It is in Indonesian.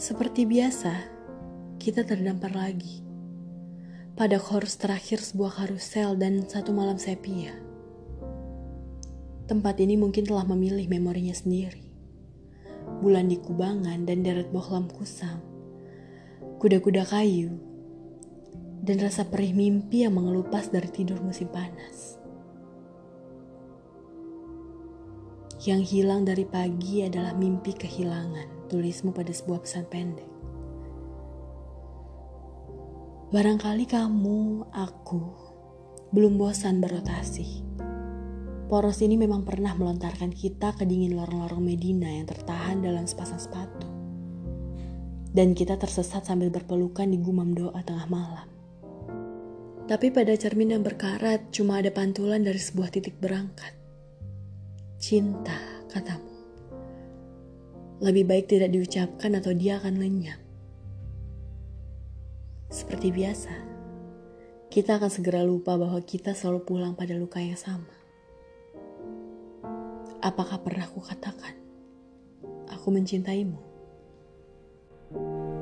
Seperti biasa, kita terdampar lagi pada chorus terakhir sebuah karusel dan satu malam sepia. Tempat ini mungkin telah memilih memorinya sendiri. Bulan di kubangan dan deret bohlam kusam. Kuda-kuda kayu. Dan rasa perih mimpi yang mengelupas dari tidur musim panas. Yang hilang dari pagi adalah mimpi kehilangan, tulismu pada sebuah pesan pendek. Barangkali kamu, aku, belum bosan berotasi. Poros ini memang pernah melontarkan kita ke dingin lorong-lorong Medina yang tertahan dalam sepasang sepatu. Dan kita tersesat sambil berpelukan di gumam doa tengah malam. Tapi pada cermin yang berkarat cuma ada pantulan dari sebuah titik berangkat. Cinta, katamu. Lebih baik tidak diucapkan atau dia akan lenyap. Seperti biasa, kita akan segera lupa bahwa kita selalu pulang pada luka yang sama. Apakah pernah kukatakan, aku mencintaimu? thank you